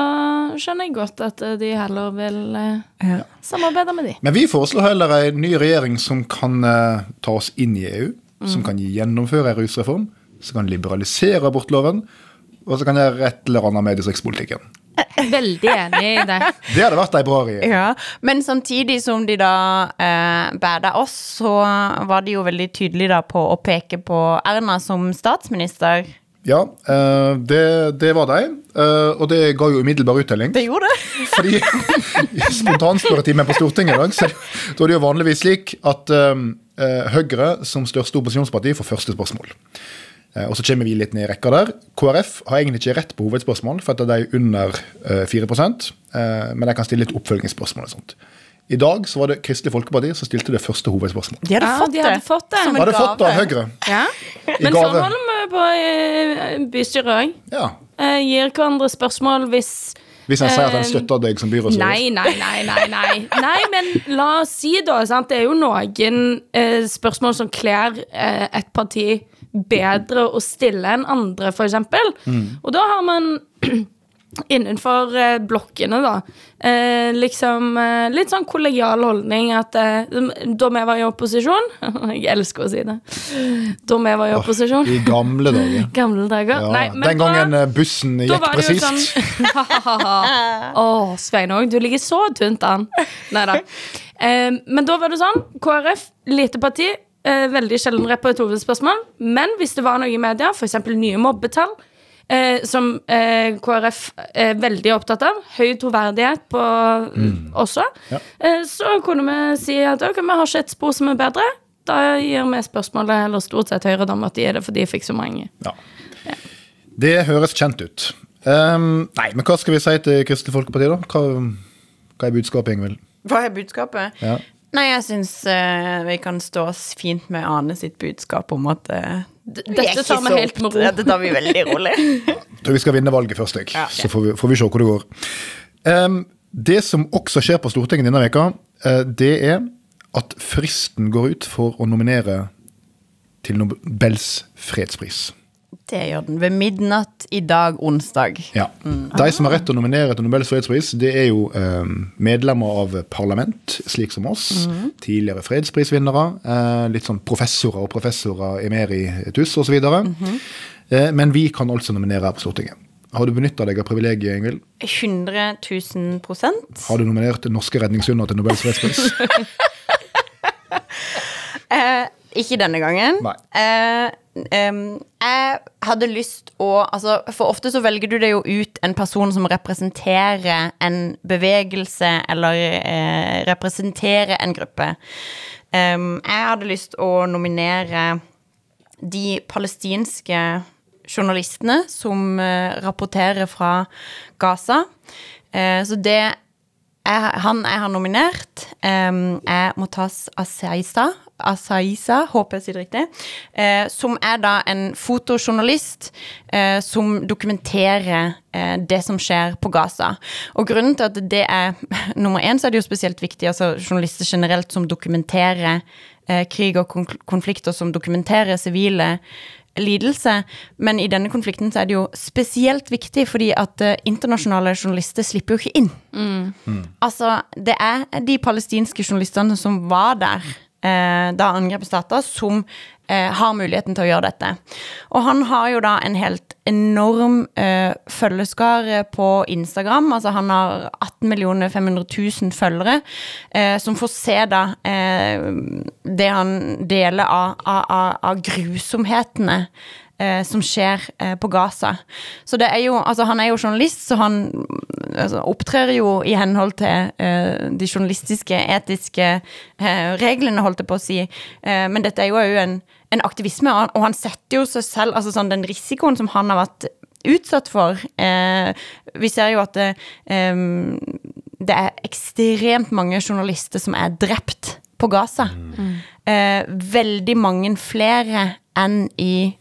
[SPEAKER 3] skjønner jeg godt at eh, de heller vil ja. samarbeide med de.
[SPEAKER 2] Men vi foreslår heller en ny regjering som kan eh, ta oss inn i EU, som kan gjennomføre en rusreform, som kan liberalisere abortloven, og som kan gjøre et eller annet med distriktspolitikken.
[SPEAKER 3] Veldig enig i det.
[SPEAKER 2] Det hadde vært ei bra regjering.
[SPEAKER 4] Ja, Men samtidig som de da eh, bæda oss, så var de jo veldig tydelige da på å peke på Erna som statsminister.
[SPEAKER 2] Ja, eh, det, det var de, eh, og det ga jo umiddelbar uttelling.
[SPEAKER 4] Det gjorde det.
[SPEAKER 2] Fordi spontanspørretimen på Stortinget i dag, så da er det jo vanligvis slik at eh, Høyre som største opposisjonsparti får første spørsmål. Og så kommer vi litt ned i rekka der. KrF har egentlig ikke rett på hovedspørsmål, for at de er under eh, 4 eh, men de kan stille litt oppfølgingsspørsmål og sånt. I dag så var det Kristelig Folkeparti som stilte det første hovedspørsmålet.
[SPEAKER 4] De hadde
[SPEAKER 3] Ja,
[SPEAKER 4] fått
[SPEAKER 3] de hadde
[SPEAKER 4] det.
[SPEAKER 3] fått det.
[SPEAKER 4] Som en
[SPEAKER 2] Hadde fått det av. Høyre.
[SPEAKER 3] Ja.
[SPEAKER 2] I
[SPEAKER 3] Men sånn
[SPEAKER 2] gave.
[SPEAKER 3] holder vi på i bystyret òg.
[SPEAKER 2] Ja.
[SPEAKER 3] Gir hverandre spørsmål hvis
[SPEAKER 2] Hvis han sier at en
[SPEAKER 3] Eh,
[SPEAKER 2] støtter deg som byrådsråd.
[SPEAKER 3] Nei, nei, nei, nei, nei. Nei, men la oss si da, sant? det er jo noen eh, spørsmål som kler eh, et parti bedre å stille enn andre, for eksempel. Og da har man innenfor eh, blokkene, da. Eh, liksom eh, litt sånn kollegial holdning at eh, da vi var i opposisjon Jeg elsker å si det. Da vi var i opposisjon.
[SPEAKER 2] I gamle dager.
[SPEAKER 3] Gamle dager.
[SPEAKER 2] Ja,
[SPEAKER 3] Nei, men
[SPEAKER 2] den gangen da, bussen gikk presist.
[SPEAKER 3] sånn Å, Sveinung, du ligger så tynt an. Nei da. Eh, men da var det sånn. KrF, lite parti. Eh, veldig sjelden et hovedspørsmål. Men hvis det var noe i media, f.eks. nye mobbetall, eh, som eh, KrF er veldig opptatt av, høy troverdighet på også,
[SPEAKER 2] Ja.
[SPEAKER 3] eh, så kunne vi si at ok, vi har ikke et spor som er bedre. Da gir vi spørsmålet eller stort sett Høyre om at de er det fordi de fikk så mange.
[SPEAKER 2] Ja. Det høres kjent ut. Um, nei, men hva skal vi si til Kristelig Folkeparti, da? Hva, hva er budskapet, Ingvild?
[SPEAKER 4] Hva er budskapet?
[SPEAKER 2] Ja.
[SPEAKER 4] Nei, jeg syns uh, vi kan stå oss fint med Ane sitt budskap om at er
[SPEAKER 3] Dette tar vi helt med ro.
[SPEAKER 4] Dette tar vi veldig rolig.
[SPEAKER 2] Jeg tror vi skal vinne valget først, jeg.
[SPEAKER 4] Ja, okay.
[SPEAKER 2] så får vi, får vi se hvor det går. Um, det som også skjer på Stortinget denne veka, uh, det er at fristen går ut for å nominere til Nobels fredspris.
[SPEAKER 4] Det gjør den ved midnatt i dag, onsdag.
[SPEAKER 2] Ja. De som har rett til å nominere til Nobels fredspris, det er jo eh, medlemmer av parlament, slik som oss. Tidligere fredsprisvinnere. Eh, litt sånn professorer og professorer emeritus osv. Mm eh, men vi kan altså nominere her på Stortinget. Har du benytta deg av privilegiet, Ingvild?
[SPEAKER 4] 100 000 prosent.
[SPEAKER 2] Har du nominert norske redningshunder til Nobels fredspris?
[SPEAKER 4] Eh, ikke denne gangen. Eh, em, jeg hadde lyst å altså, For ofte så velger du deg jo ut en person som representerer en bevegelse, eller eh, representerer en gruppe. Jeg hadde lyst å nominere de palestinske journalistene som eh, rapporterer fra Gaza. Eh, så det jeg, han jeg har nominert, um, er Motaz Asaisa, Asaisa, håper jeg sier det riktig, Uh, som er da en fotojournalist uh, som dokumenterer uh, det som skjer på Gaza. Og grunnen til at det er Nummer én så er det jo spesielt viktig, altså journalister generelt som dokumenterer krig og konflikter, som dokumenterer sivile lidelse, men i denne konflikten så er det jo spesielt viktig fordi at uh, internasjonale journalister slipper jo ikke inn. Altså, det er de palestinske journalistene som var der da angrepet starta, som eh, har muligheten til å gjøre dette. Og han har jo da en helt enorm eh, følgeskare på Instagram. Altså han har 18 500 000 følgere, eh, som får se da eh, det han deler av, av, av grusomhetene eh, som skjer eh, på Gaza. Så det er jo, altså Han er jo journalist, så han altså, opptrer jo i henhold til eh, de journalistiske, etiske eh, reglene, holdt jeg på å si. Eh, men dette er jo òg en, en aktivisme, og han, og han setter jo seg selv altså sånn, Den risikoen som han har vært utsatt for eh, Vi ser jo at det, eh, det er ekstremt mange journalister som er drept på Gaza. Eh, veldig mange flere enn i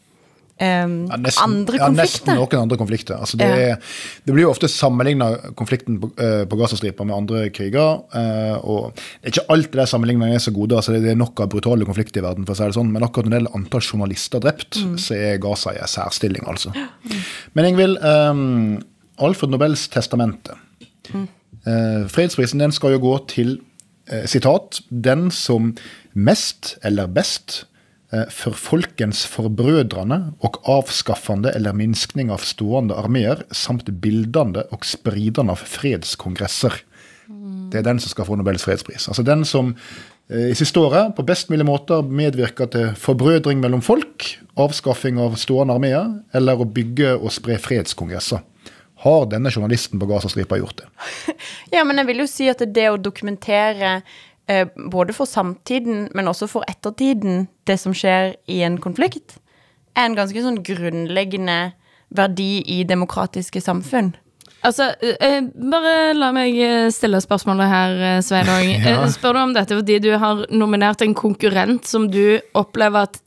[SPEAKER 4] eh,
[SPEAKER 2] Ja, nesten,
[SPEAKER 4] andre
[SPEAKER 2] ja, nesten noen andre konflikter. Altså, det,
[SPEAKER 4] Ja.
[SPEAKER 2] er, det blir jo ofte sammenligna konflikten på, eh, på Gazastripa med andre kriger. Uh, og det er ikke alltid de sammenligningene er så gode. altså Det er nok av brutale konflikter i verden, for å si det sånn, men akkurat når det gjelder antall journalister drept,
[SPEAKER 4] Mm.
[SPEAKER 2] så er Gaza i en særstilling, altså. Men Ingvild, um, Alfred Nobels testamente.
[SPEAKER 4] Mm.
[SPEAKER 2] Uh, fredsprisen den skal jo gå til sitat, den som mest eller best for folkens forbrødrende og avskaffande eller minskning av stående armeer, samt bildende og spridende av fredskongresser. Det er den som skal få Nobels fredspris. Altså den som eh, i siste året på best mulig måte medvirker til forbrødring mellom folk, avskaffing av stående armeer, eller å bygge og spre fredskongresser. Har denne journalisten på Gazastripa gjort det?
[SPEAKER 4] Ja, men jeg vil jo si at det å dokumentere eh, både for samtiden, men også for ettertiden, det som skjer i en konflikt, er en ganske sånn grunnleggende verdi i demokratiske samfunn.
[SPEAKER 3] Altså, eh, bare la meg eh, stille spørsmålet her, eh, Sveinung.
[SPEAKER 2] Ja.
[SPEAKER 3] Eh, Spør du om dette fordi du har nominert en konkurrent som du opplever at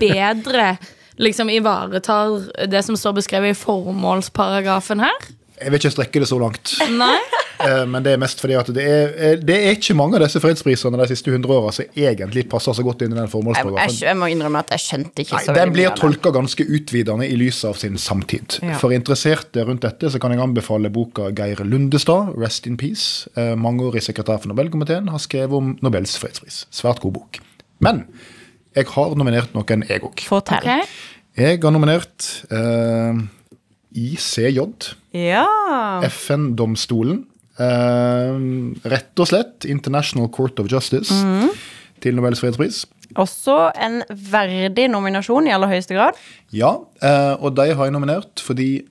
[SPEAKER 3] bedre liksom ivaretar det som står beskrevet i formålsparagrafen her?
[SPEAKER 2] Jeg vil ikke strekke det så langt.
[SPEAKER 3] Nei?
[SPEAKER 2] Eh, Men det er mest fordi at det er, eh, det er ikke mange av disse fredsprisene de siste 100 åra som egentlig passer så godt inn i den formålsparagrafen.
[SPEAKER 4] jeg, jeg må innrømme at jeg skjønte ikke
[SPEAKER 2] Nei,
[SPEAKER 4] så
[SPEAKER 2] Den
[SPEAKER 4] veldig
[SPEAKER 2] blir
[SPEAKER 4] mye Den blir
[SPEAKER 2] tolka ganske utvidende i lys av sin samtid.
[SPEAKER 4] Ja.
[SPEAKER 2] For interesserte rundt dette så kan jeg anbefale boka Geir Lundestad, 'Rest in Peace'. Eh, Mangeårig sekretær for Nobelkomiteen har skrevet om Nobels fredspris. Svært god bok. Men jeg har nominert noen, jeg òg.
[SPEAKER 4] Fortell.
[SPEAKER 3] Ok.
[SPEAKER 2] Jeg har nominert uh, ICJ,
[SPEAKER 4] Ja.
[SPEAKER 2] FN-domstolen. Eh, rett og slett International Court of Justice
[SPEAKER 4] Mhm.
[SPEAKER 2] til Nobels fredspris.
[SPEAKER 4] Også en verdig nominasjon i aller høyeste grad.
[SPEAKER 2] Ja, eh, og de har jeg nominert fordi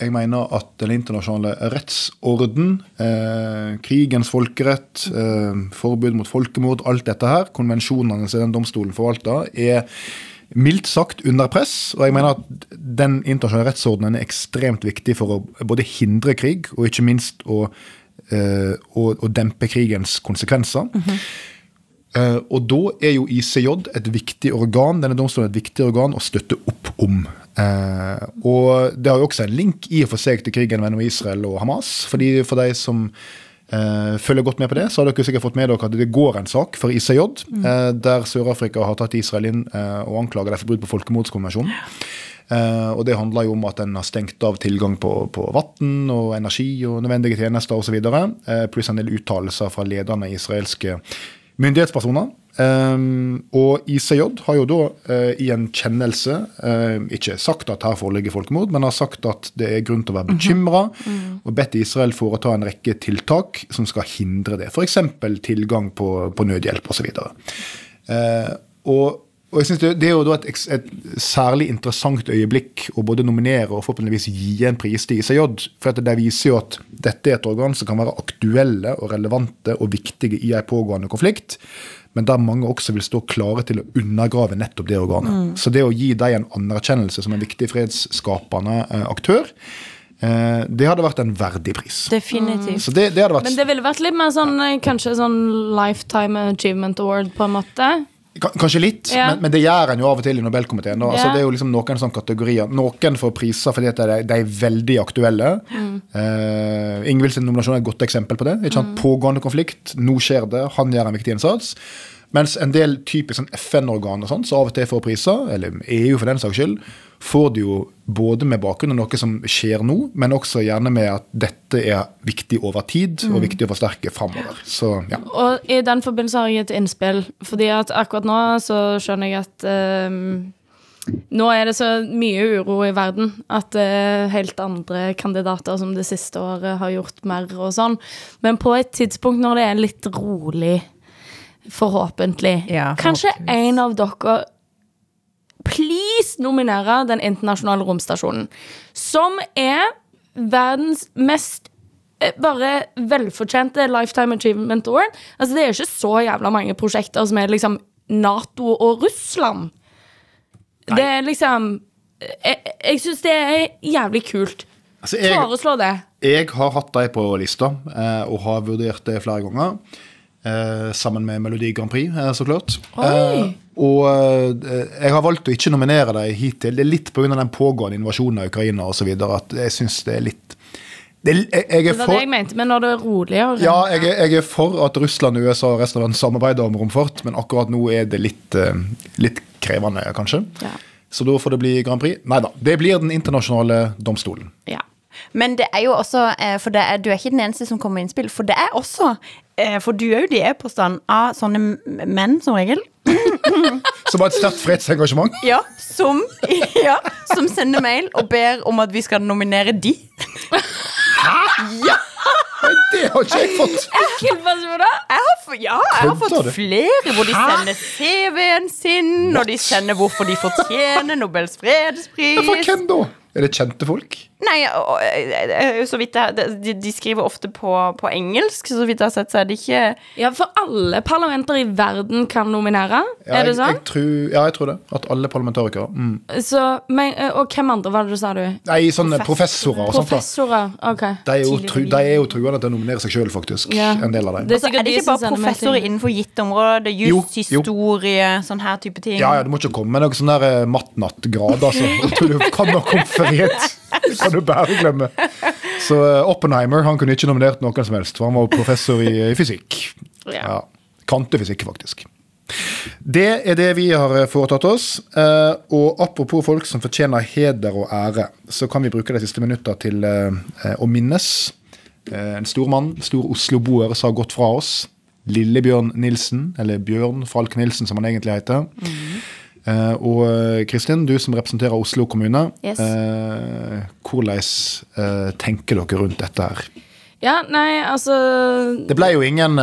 [SPEAKER 2] jeg mener at den internasjonale rettsorden, eh, krigens folkerett, eh, forbud mot folkemord, alt dette her, konvensjonene som den domstolen forvalter, er mildt sagt under press. Og jeg mener at den internasjonale rettsordenen er ekstremt viktig for å både hindre krig, og ikke minst å, eh, og å dempe krigens konsekvenser. Eh, og da er jo ICJ et viktig organ denne domstolen er et viktig organ å støtte opp om. Eh, og det har jo også en link i og for seg til krigen mellom Israel og Hamas. fordi For de som følger godt med på det, så har dere sikkert fått med dere at det går en sak for ICJ, mm. der Sør-Afrika har tatt Israel inn og anklager dem for brudd på folkemordskonvensjonen. Eh, og Det handler jo om at en har stengt av tilgang på, på vann og energi og nødvendige tjenester osv. Uh, pluss en del uttalelser fra ledende israelske myndighetspersoner. Um, og ICJ har jo da uh, i en kjennelse uh, ikke sagt at her foreligger folkemord, men har sagt at det er grunn til å være bekymra, og bedt Israel foreta en rekke tiltak som skal hindre det. F.eks. tilgang på, på nødhjelp osv. Uh, og og jeg synes det, det er jo da et, et særlig interessant øyeblikk å både nominere og forhåpentligvis gi en pris til ICJ. For det viser jo at dette er et organ som kan være aktuelle og relevante og viktige i en pågående konflikt, men der mange også vil stå klare til å undergrave nettopp det organet. Så det å gi dem en anerkjennelse som en viktig fredsskapende eh, aktør, eh, det hadde vært en verdig pris.
[SPEAKER 4] Definitivt.
[SPEAKER 2] Så det, det vært
[SPEAKER 3] Men det ville vært litt mer sånn eh, kanskje sånn Lifetime Achievement Award, på en måte.
[SPEAKER 2] Kanskje litt,
[SPEAKER 3] Ja.
[SPEAKER 2] men, men det gjør en jo av og til i Nobelkomiteen. Altså,
[SPEAKER 3] Ja.
[SPEAKER 2] det er jo liksom noen sånne kategorier. Noen får priser fordi de, de er veldig aktuelle.
[SPEAKER 3] Mm.
[SPEAKER 2] Uh, Ingvild sin nominasjon er et godt eksempel på det. Sant? Pågående konflikt, nå skjer det, han gjør en viktig innsats. Mens en del typisk sånn FN-organ og sånt, som av og til får priser, eller EU for den saks skyld, får du jo både med bakgrunn av noe som skjer nå, men også gjerne med at dette er viktig over tid,
[SPEAKER 3] Mm.
[SPEAKER 2] og viktig å forsterke framover. Så ja.
[SPEAKER 3] Og i den forbindelse har jeg et innspill, fordi at akkurat nå så skjønner jeg at um nå er det så mye uro i verden at det er helt andre kandidater som det siste året har gjort mer og sånn. Men på et tidspunkt når det er litt rolig, forhåpentlig
[SPEAKER 4] Ja,
[SPEAKER 3] Kanskje en av dere Please nominere Den internasjonale romstasjonen, som er verdens mest eh, bare velfortjente Lifetime Achievement Award. Altså, det er ikke så jævla mange prosjekter som er liksom Nato og Russland. Det er liksom Jeg, jeg syns det er jævlig kult.
[SPEAKER 2] Altså, jeg,
[SPEAKER 3] Foreslå det.
[SPEAKER 2] Jeg har hatt dem på lista, eh, og har vurdert det flere ganger. Eh, sammen med Melodi Grand Prix, eh, så klart.
[SPEAKER 3] Oi.
[SPEAKER 2] Eh, og jeg har valgt å ikke nominere dem hittil. Det er litt pga. den pågående invasjonen av Ukraina osv. at jeg syns det er litt det jeg, jeg
[SPEAKER 3] Det
[SPEAKER 2] er
[SPEAKER 3] var
[SPEAKER 2] for,
[SPEAKER 3] det jeg mente, men når det er roligere
[SPEAKER 2] ja, jeg, jeg er for at Russland, USA og resten av verden samarbeider om romfart, men akkurat nå er det litt, litt krevende, kanskje.
[SPEAKER 3] Ja.
[SPEAKER 2] Så da får det bli Grand Prix. Nei da. Det blir Den internasjonale domstolen.
[SPEAKER 3] Ja.
[SPEAKER 4] Men det er jo også eh, For det er, du er ikke den eneste som kommer med innspill. For det er også eh, For du er jo de e-postene av sånne menn, som regel.
[SPEAKER 2] Som har et sterkt fredsengasjement.
[SPEAKER 4] Ja, som, ja, som sender mail og ber om at vi skal nominere de. Hæ?!
[SPEAKER 2] Ja, det har ikke jeg fått!
[SPEAKER 4] Jeg har, ja, jeg har fått flere hvor de sender CV-en sin, og de sender hvorfor de fortjener Nobels fredspris.
[SPEAKER 2] For hvem da? Er det kjente folk?
[SPEAKER 4] Nei, eh, eh, så vidt jeg, de, de skriver ofte på, på engelsk, så vidt jeg har sett, så er det ikke
[SPEAKER 3] Ja, for alle parlamenter i verden kan nominere.
[SPEAKER 2] Ja,
[SPEAKER 3] er det sånn?
[SPEAKER 2] jeg tror, ja, jeg tror det. At alle parlamentarikere. Mm.
[SPEAKER 3] Så, men, eh, og hvem andre var det du sa du?
[SPEAKER 2] Nei, sånne professorer og sånt.
[SPEAKER 3] Professorer. Ok.
[SPEAKER 2] De er, jo tru, de er jo truende til å nominere seg sjøl, faktisk.
[SPEAKER 3] Ja.
[SPEAKER 2] En del av dem.
[SPEAKER 3] Det er
[SPEAKER 4] Så
[SPEAKER 3] sikkert
[SPEAKER 4] er det ikke bare professorer innenfor gitt område,
[SPEAKER 2] Jo,
[SPEAKER 4] juss,
[SPEAKER 2] jo.
[SPEAKER 4] historie, sånn her type ting?
[SPEAKER 2] Ja, ja, Du må ikke komme med noen sånne der, matt-natt-grad, altså. Jeg tror du kan nok om fred. Det kan du bare glemme. Så eh, Oppenheimer han kunne ikke nominert noen som helst, for han var professor i, i fysikk.
[SPEAKER 3] Ja.
[SPEAKER 2] Kvantefysikk, faktisk. Det er det vi har eh, foretatt oss. eh, Og apropos folk som fortjener heder og ære, så kan vi bruke de siste minutta til å minnes en stor mann, stor osloboer, sa som har gått fra oss. Lillebjørn Nilsen, eller Bjørn Falk Nilsen, som han egentlig heter. Eh, og eh, Kristin, du som representerer Oslo kommune.
[SPEAKER 3] Yes.
[SPEAKER 2] eh, hvordan eh, tenker dere rundt dette her?
[SPEAKER 3] Ja, nei, altså
[SPEAKER 2] Det ble jo ingen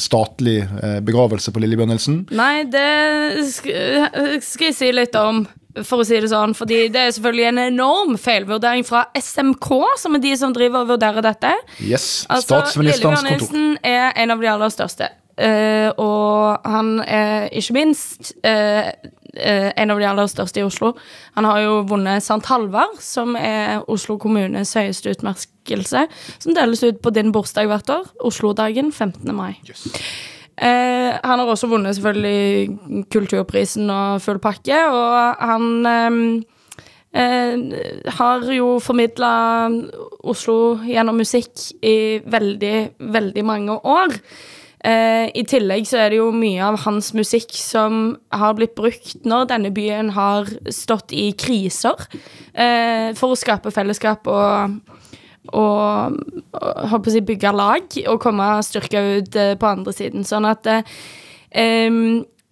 [SPEAKER 2] statlig begravelse på Lillebjørn Nilsen.
[SPEAKER 3] Nei, det skal, jeg si litt om, for å si det sånn. Fordi det er selvfølgelig en enorm feilvurdering fra SMK, som er de som driver og vurderer dette.
[SPEAKER 2] Yes,
[SPEAKER 3] Altså,
[SPEAKER 2] Statsministerens kontor.
[SPEAKER 3] Nilsen er en av de aller største. Eh, og han er ikke minst uh, uh, en av de aller største i Oslo. Han har jo vunnet St. Halvard, som er Oslo kommunes høyeste utmerkelse, som deles ut på din bursdag hvert år. Oslodagen 15. mai. Eh, han har også vunnet selvfølgelig Kulturprisen og full pakke, og han eh, eh, har jo formidla Oslo gjennom musikk i veldig, veldig mange år. Eh, I tillegg så er det jo mye av hans musikk som har blitt brukt når denne byen har stått i kriser, eh, for å skape fellesskap og og, og si bygge lag og komme styrka ut eh, på andre siden. Sånn at eh,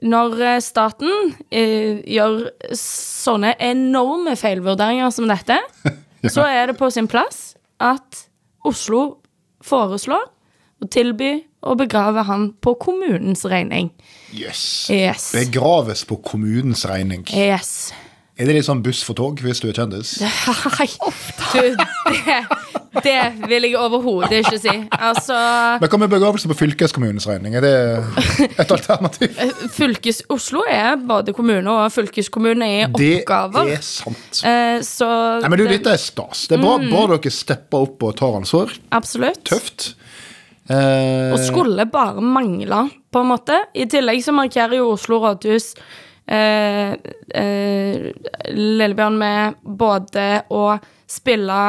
[SPEAKER 3] når eh, staten eh, gjør sånne enorme feilvurderinger som dette, så er det på sin plass at Oslo foreslår å tilby å begrave han på kommunens regning.
[SPEAKER 2] Yes.
[SPEAKER 3] Yes.
[SPEAKER 2] Begraves på kommunens regning.
[SPEAKER 3] Yes.
[SPEAKER 2] Er det litt sånn buss for tog hvis du er kjendis?
[SPEAKER 3] Nei, du, det, det vil jeg overhodet ikke si. Altså
[SPEAKER 2] Men hva med begravelse på fylkeskommunens regning? Er det et alternativ?
[SPEAKER 3] Fylkes Oslo er både kommune og fylkeskommune i oppgaver.
[SPEAKER 2] Det er sant.
[SPEAKER 3] Eh, så
[SPEAKER 2] Nei, men du,
[SPEAKER 3] det-
[SPEAKER 2] dette er stas. Det er bra, bra dere stepper opp og tar ansvar.
[SPEAKER 3] Absolutt.
[SPEAKER 2] Tøft. Eh,
[SPEAKER 3] Og skulle bare mangle, på en måte. I tillegg så markerer jo Oslo rådhus eh, eh, Lillebjørn med både å spille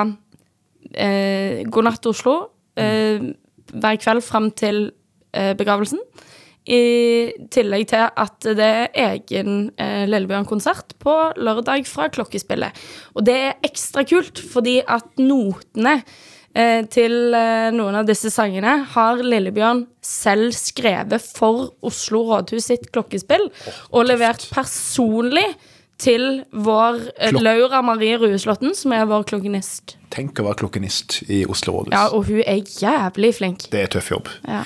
[SPEAKER 3] eh, God natt Oslo hver kveld fram til begravelsen. I tillegg til at det er egen eh, Lillebjørn-konsert på lørdag fra Klokkespillet. Og det er ekstra kult, fordi at notene eh, til eh, noen av disse sangene har Lillebjørn selv skrevet for Oslo rådhus sitt klokkespill, og levert personlig til vår eh,
[SPEAKER 2] Klok-
[SPEAKER 3] Laura Marie Rueslåtten, som er vår klokkenist.
[SPEAKER 2] Tenk å være klokkenist i Oslo rådhus.
[SPEAKER 3] Ja, og hun er jævlig flink.
[SPEAKER 2] Det er tøff jobb.
[SPEAKER 3] Ja.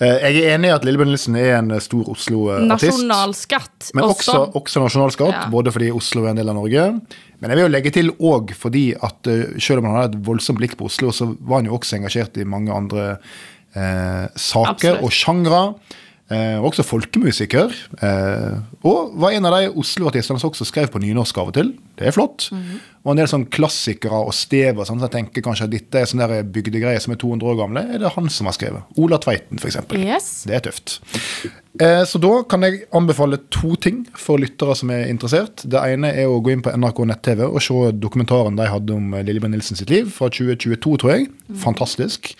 [SPEAKER 2] Eh, jeg er enig i at Lillebjørn Nilsen er en eh, stor Oslo-artist.
[SPEAKER 3] Nasjonalskatt
[SPEAKER 2] Men også, også nasjonalskatt,
[SPEAKER 3] Ja.
[SPEAKER 2] både fordi Oslo er en del av Norge. Men jeg vil jo legge til òg fordi at eh, selv om han hadde et voldsomt blikk på Oslo, så var han jo også engasjert i mange andre eh, saker
[SPEAKER 3] Absolutt.
[SPEAKER 2] og sjangre. Eh, også folkemusiker. Eh, og var en av de Oslo-artistene som også skrev på nynorsk av og til. Det er flott.
[SPEAKER 3] Mhm.
[SPEAKER 2] Og en del sånn klassikere og stev og sånn, så jeg tenker kanskje at dette er sånne bygdegreier som er 200 år gamle. Er det han som har skrevet? Ola Tveiten, f.eks.
[SPEAKER 3] Yes.
[SPEAKER 2] Det er tøft. Eh, så da kan jeg anbefale to ting for lyttere som er interessert. Det ene er å gå inn på NRK nett-TV og se dokumentaren de hadde om eh, Lillebjørn Nilsen sitt liv fra 2022, tror jeg. Fantastisk.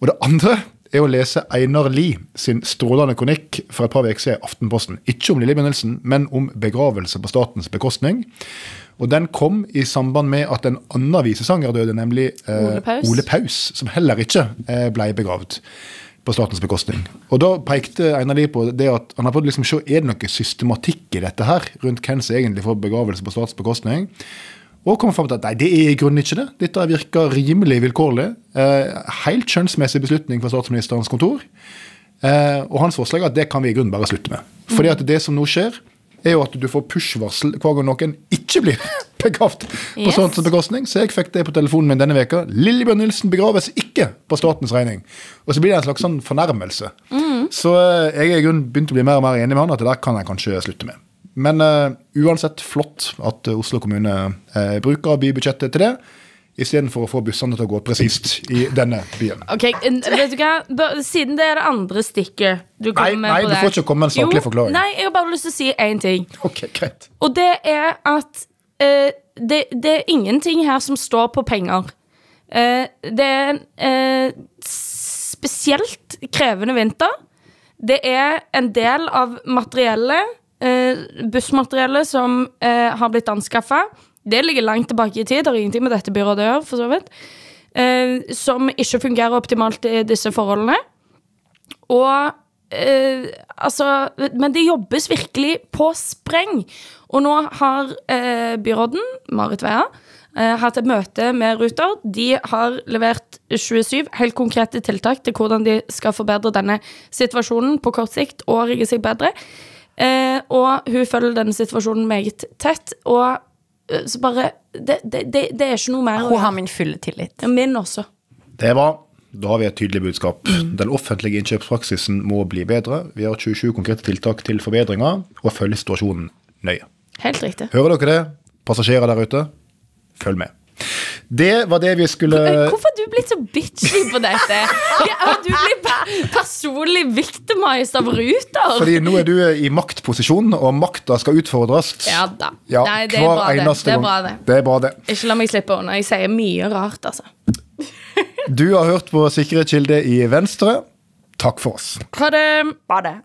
[SPEAKER 2] Og det andre er å lese Einar Lie sin strålende kronikk for et par uker siden i Aftenposten. Ikke om Lillebjørn Nilsen, men om begravelse på statens bekostning. Og den kom i samband med at en annen visesanger døde, nemlig eh,
[SPEAKER 3] Ole Paus.
[SPEAKER 2] Ole Paus, som heller ikke eh, ble begravd på statens bekostning. Og da pekte Einar Lie på det at han har prøvd liksom se er det noe systematikk i dette her, rundt hvem som egentlig får begravelse på statens bekostning. Og kom fram til at nei, det er i grunnen ikke det. Dette virker rimelig vilkårlig. Eh, helt skjønnsmessig beslutning fra statsministerens kontor. Eh, og hans forslag er at det kan vi i grunnen bare slutte med. Fordi at det som nå skjer, er jo at du får push-varsel hver gang noen ikke blir begravd på
[SPEAKER 3] Yes.
[SPEAKER 2] statens bekostning. Så jeg fikk det på telefonen min denne veka. Lillebjørn Nilsen begraves ikke på statens regning. Og så blir det en slags sånn fornærmelse. Så eh, jeg er i grunnen begynt å bli mer og mer enig med han at det der kan jeg kanskje slutte med. Men uh, uansett flott at eh, Oslo kommune uh, bruker bybudsjettet til det, istedenfor å få bussene til å gå presist i denne byen.
[SPEAKER 3] Ok, vet du hva? Siden det er det andre stikket du
[SPEAKER 2] Nei,
[SPEAKER 3] kommer med
[SPEAKER 2] nei,
[SPEAKER 3] på
[SPEAKER 2] du får ikke komme med en saklig forklaring.
[SPEAKER 3] Nei, jeg har bare lyst til å si én ting.
[SPEAKER 2] Ok, greit.
[SPEAKER 3] Og det er at uh, det, det er ingenting her som står på penger. Det er en spesielt krevende vinter. Det er en del av materiellet, bussmateriellet, som eh, har blitt anskaffa. Det ligger langt tilbake i tid, det har ingenting med dette byrådet å gjøre, for så vidt. Eh, som ikke fungerer optimalt i disse forholdene. Og eh, altså Men det jobbes virkelig på spreng. Og nå har eh, byråden, Marit Vea, eh, hatt et møte med Ruter. De har levert 27 helt konkrete tiltak til hvordan de skal forbedre denne situasjonen på kort sikt og rigge seg bedre. Eh, og hun følger denne situasjonen meget tett. Og eh, så bare Det, det, det, det er ikke noe mer
[SPEAKER 4] Hun har min fulle tillit.
[SPEAKER 3] Ja, Min også.
[SPEAKER 2] Det er bra. Da har vi et tydelig budskap. Den offentlige innkjøpspraksisen må bli bedre. Vi har 27 konkrete tiltak til forbedringer, og følger situasjonen nøye.
[SPEAKER 3] Helt riktig.
[SPEAKER 2] Hører dere det, passasjerer der ute? Følg med. Det var det vi skulle
[SPEAKER 3] Hvorfor har du blitt så bitchy på dette? Har du blitt personlig victimized av Ruter?
[SPEAKER 2] Fordi nå er du i maktposisjon, og makta skal utfordres.
[SPEAKER 3] Ja da.
[SPEAKER 2] Ja,
[SPEAKER 3] Nei, det er det. Det er
[SPEAKER 2] gang.
[SPEAKER 3] bra, det.
[SPEAKER 2] Det er bra, det.
[SPEAKER 3] Ikke la meg slippe unna. Jeg sier mye rart, altså.
[SPEAKER 2] Du har hørt på Sikkerhetskilde i Venstre. Takk for oss.
[SPEAKER 3] Ha det.
[SPEAKER 4] Bare det.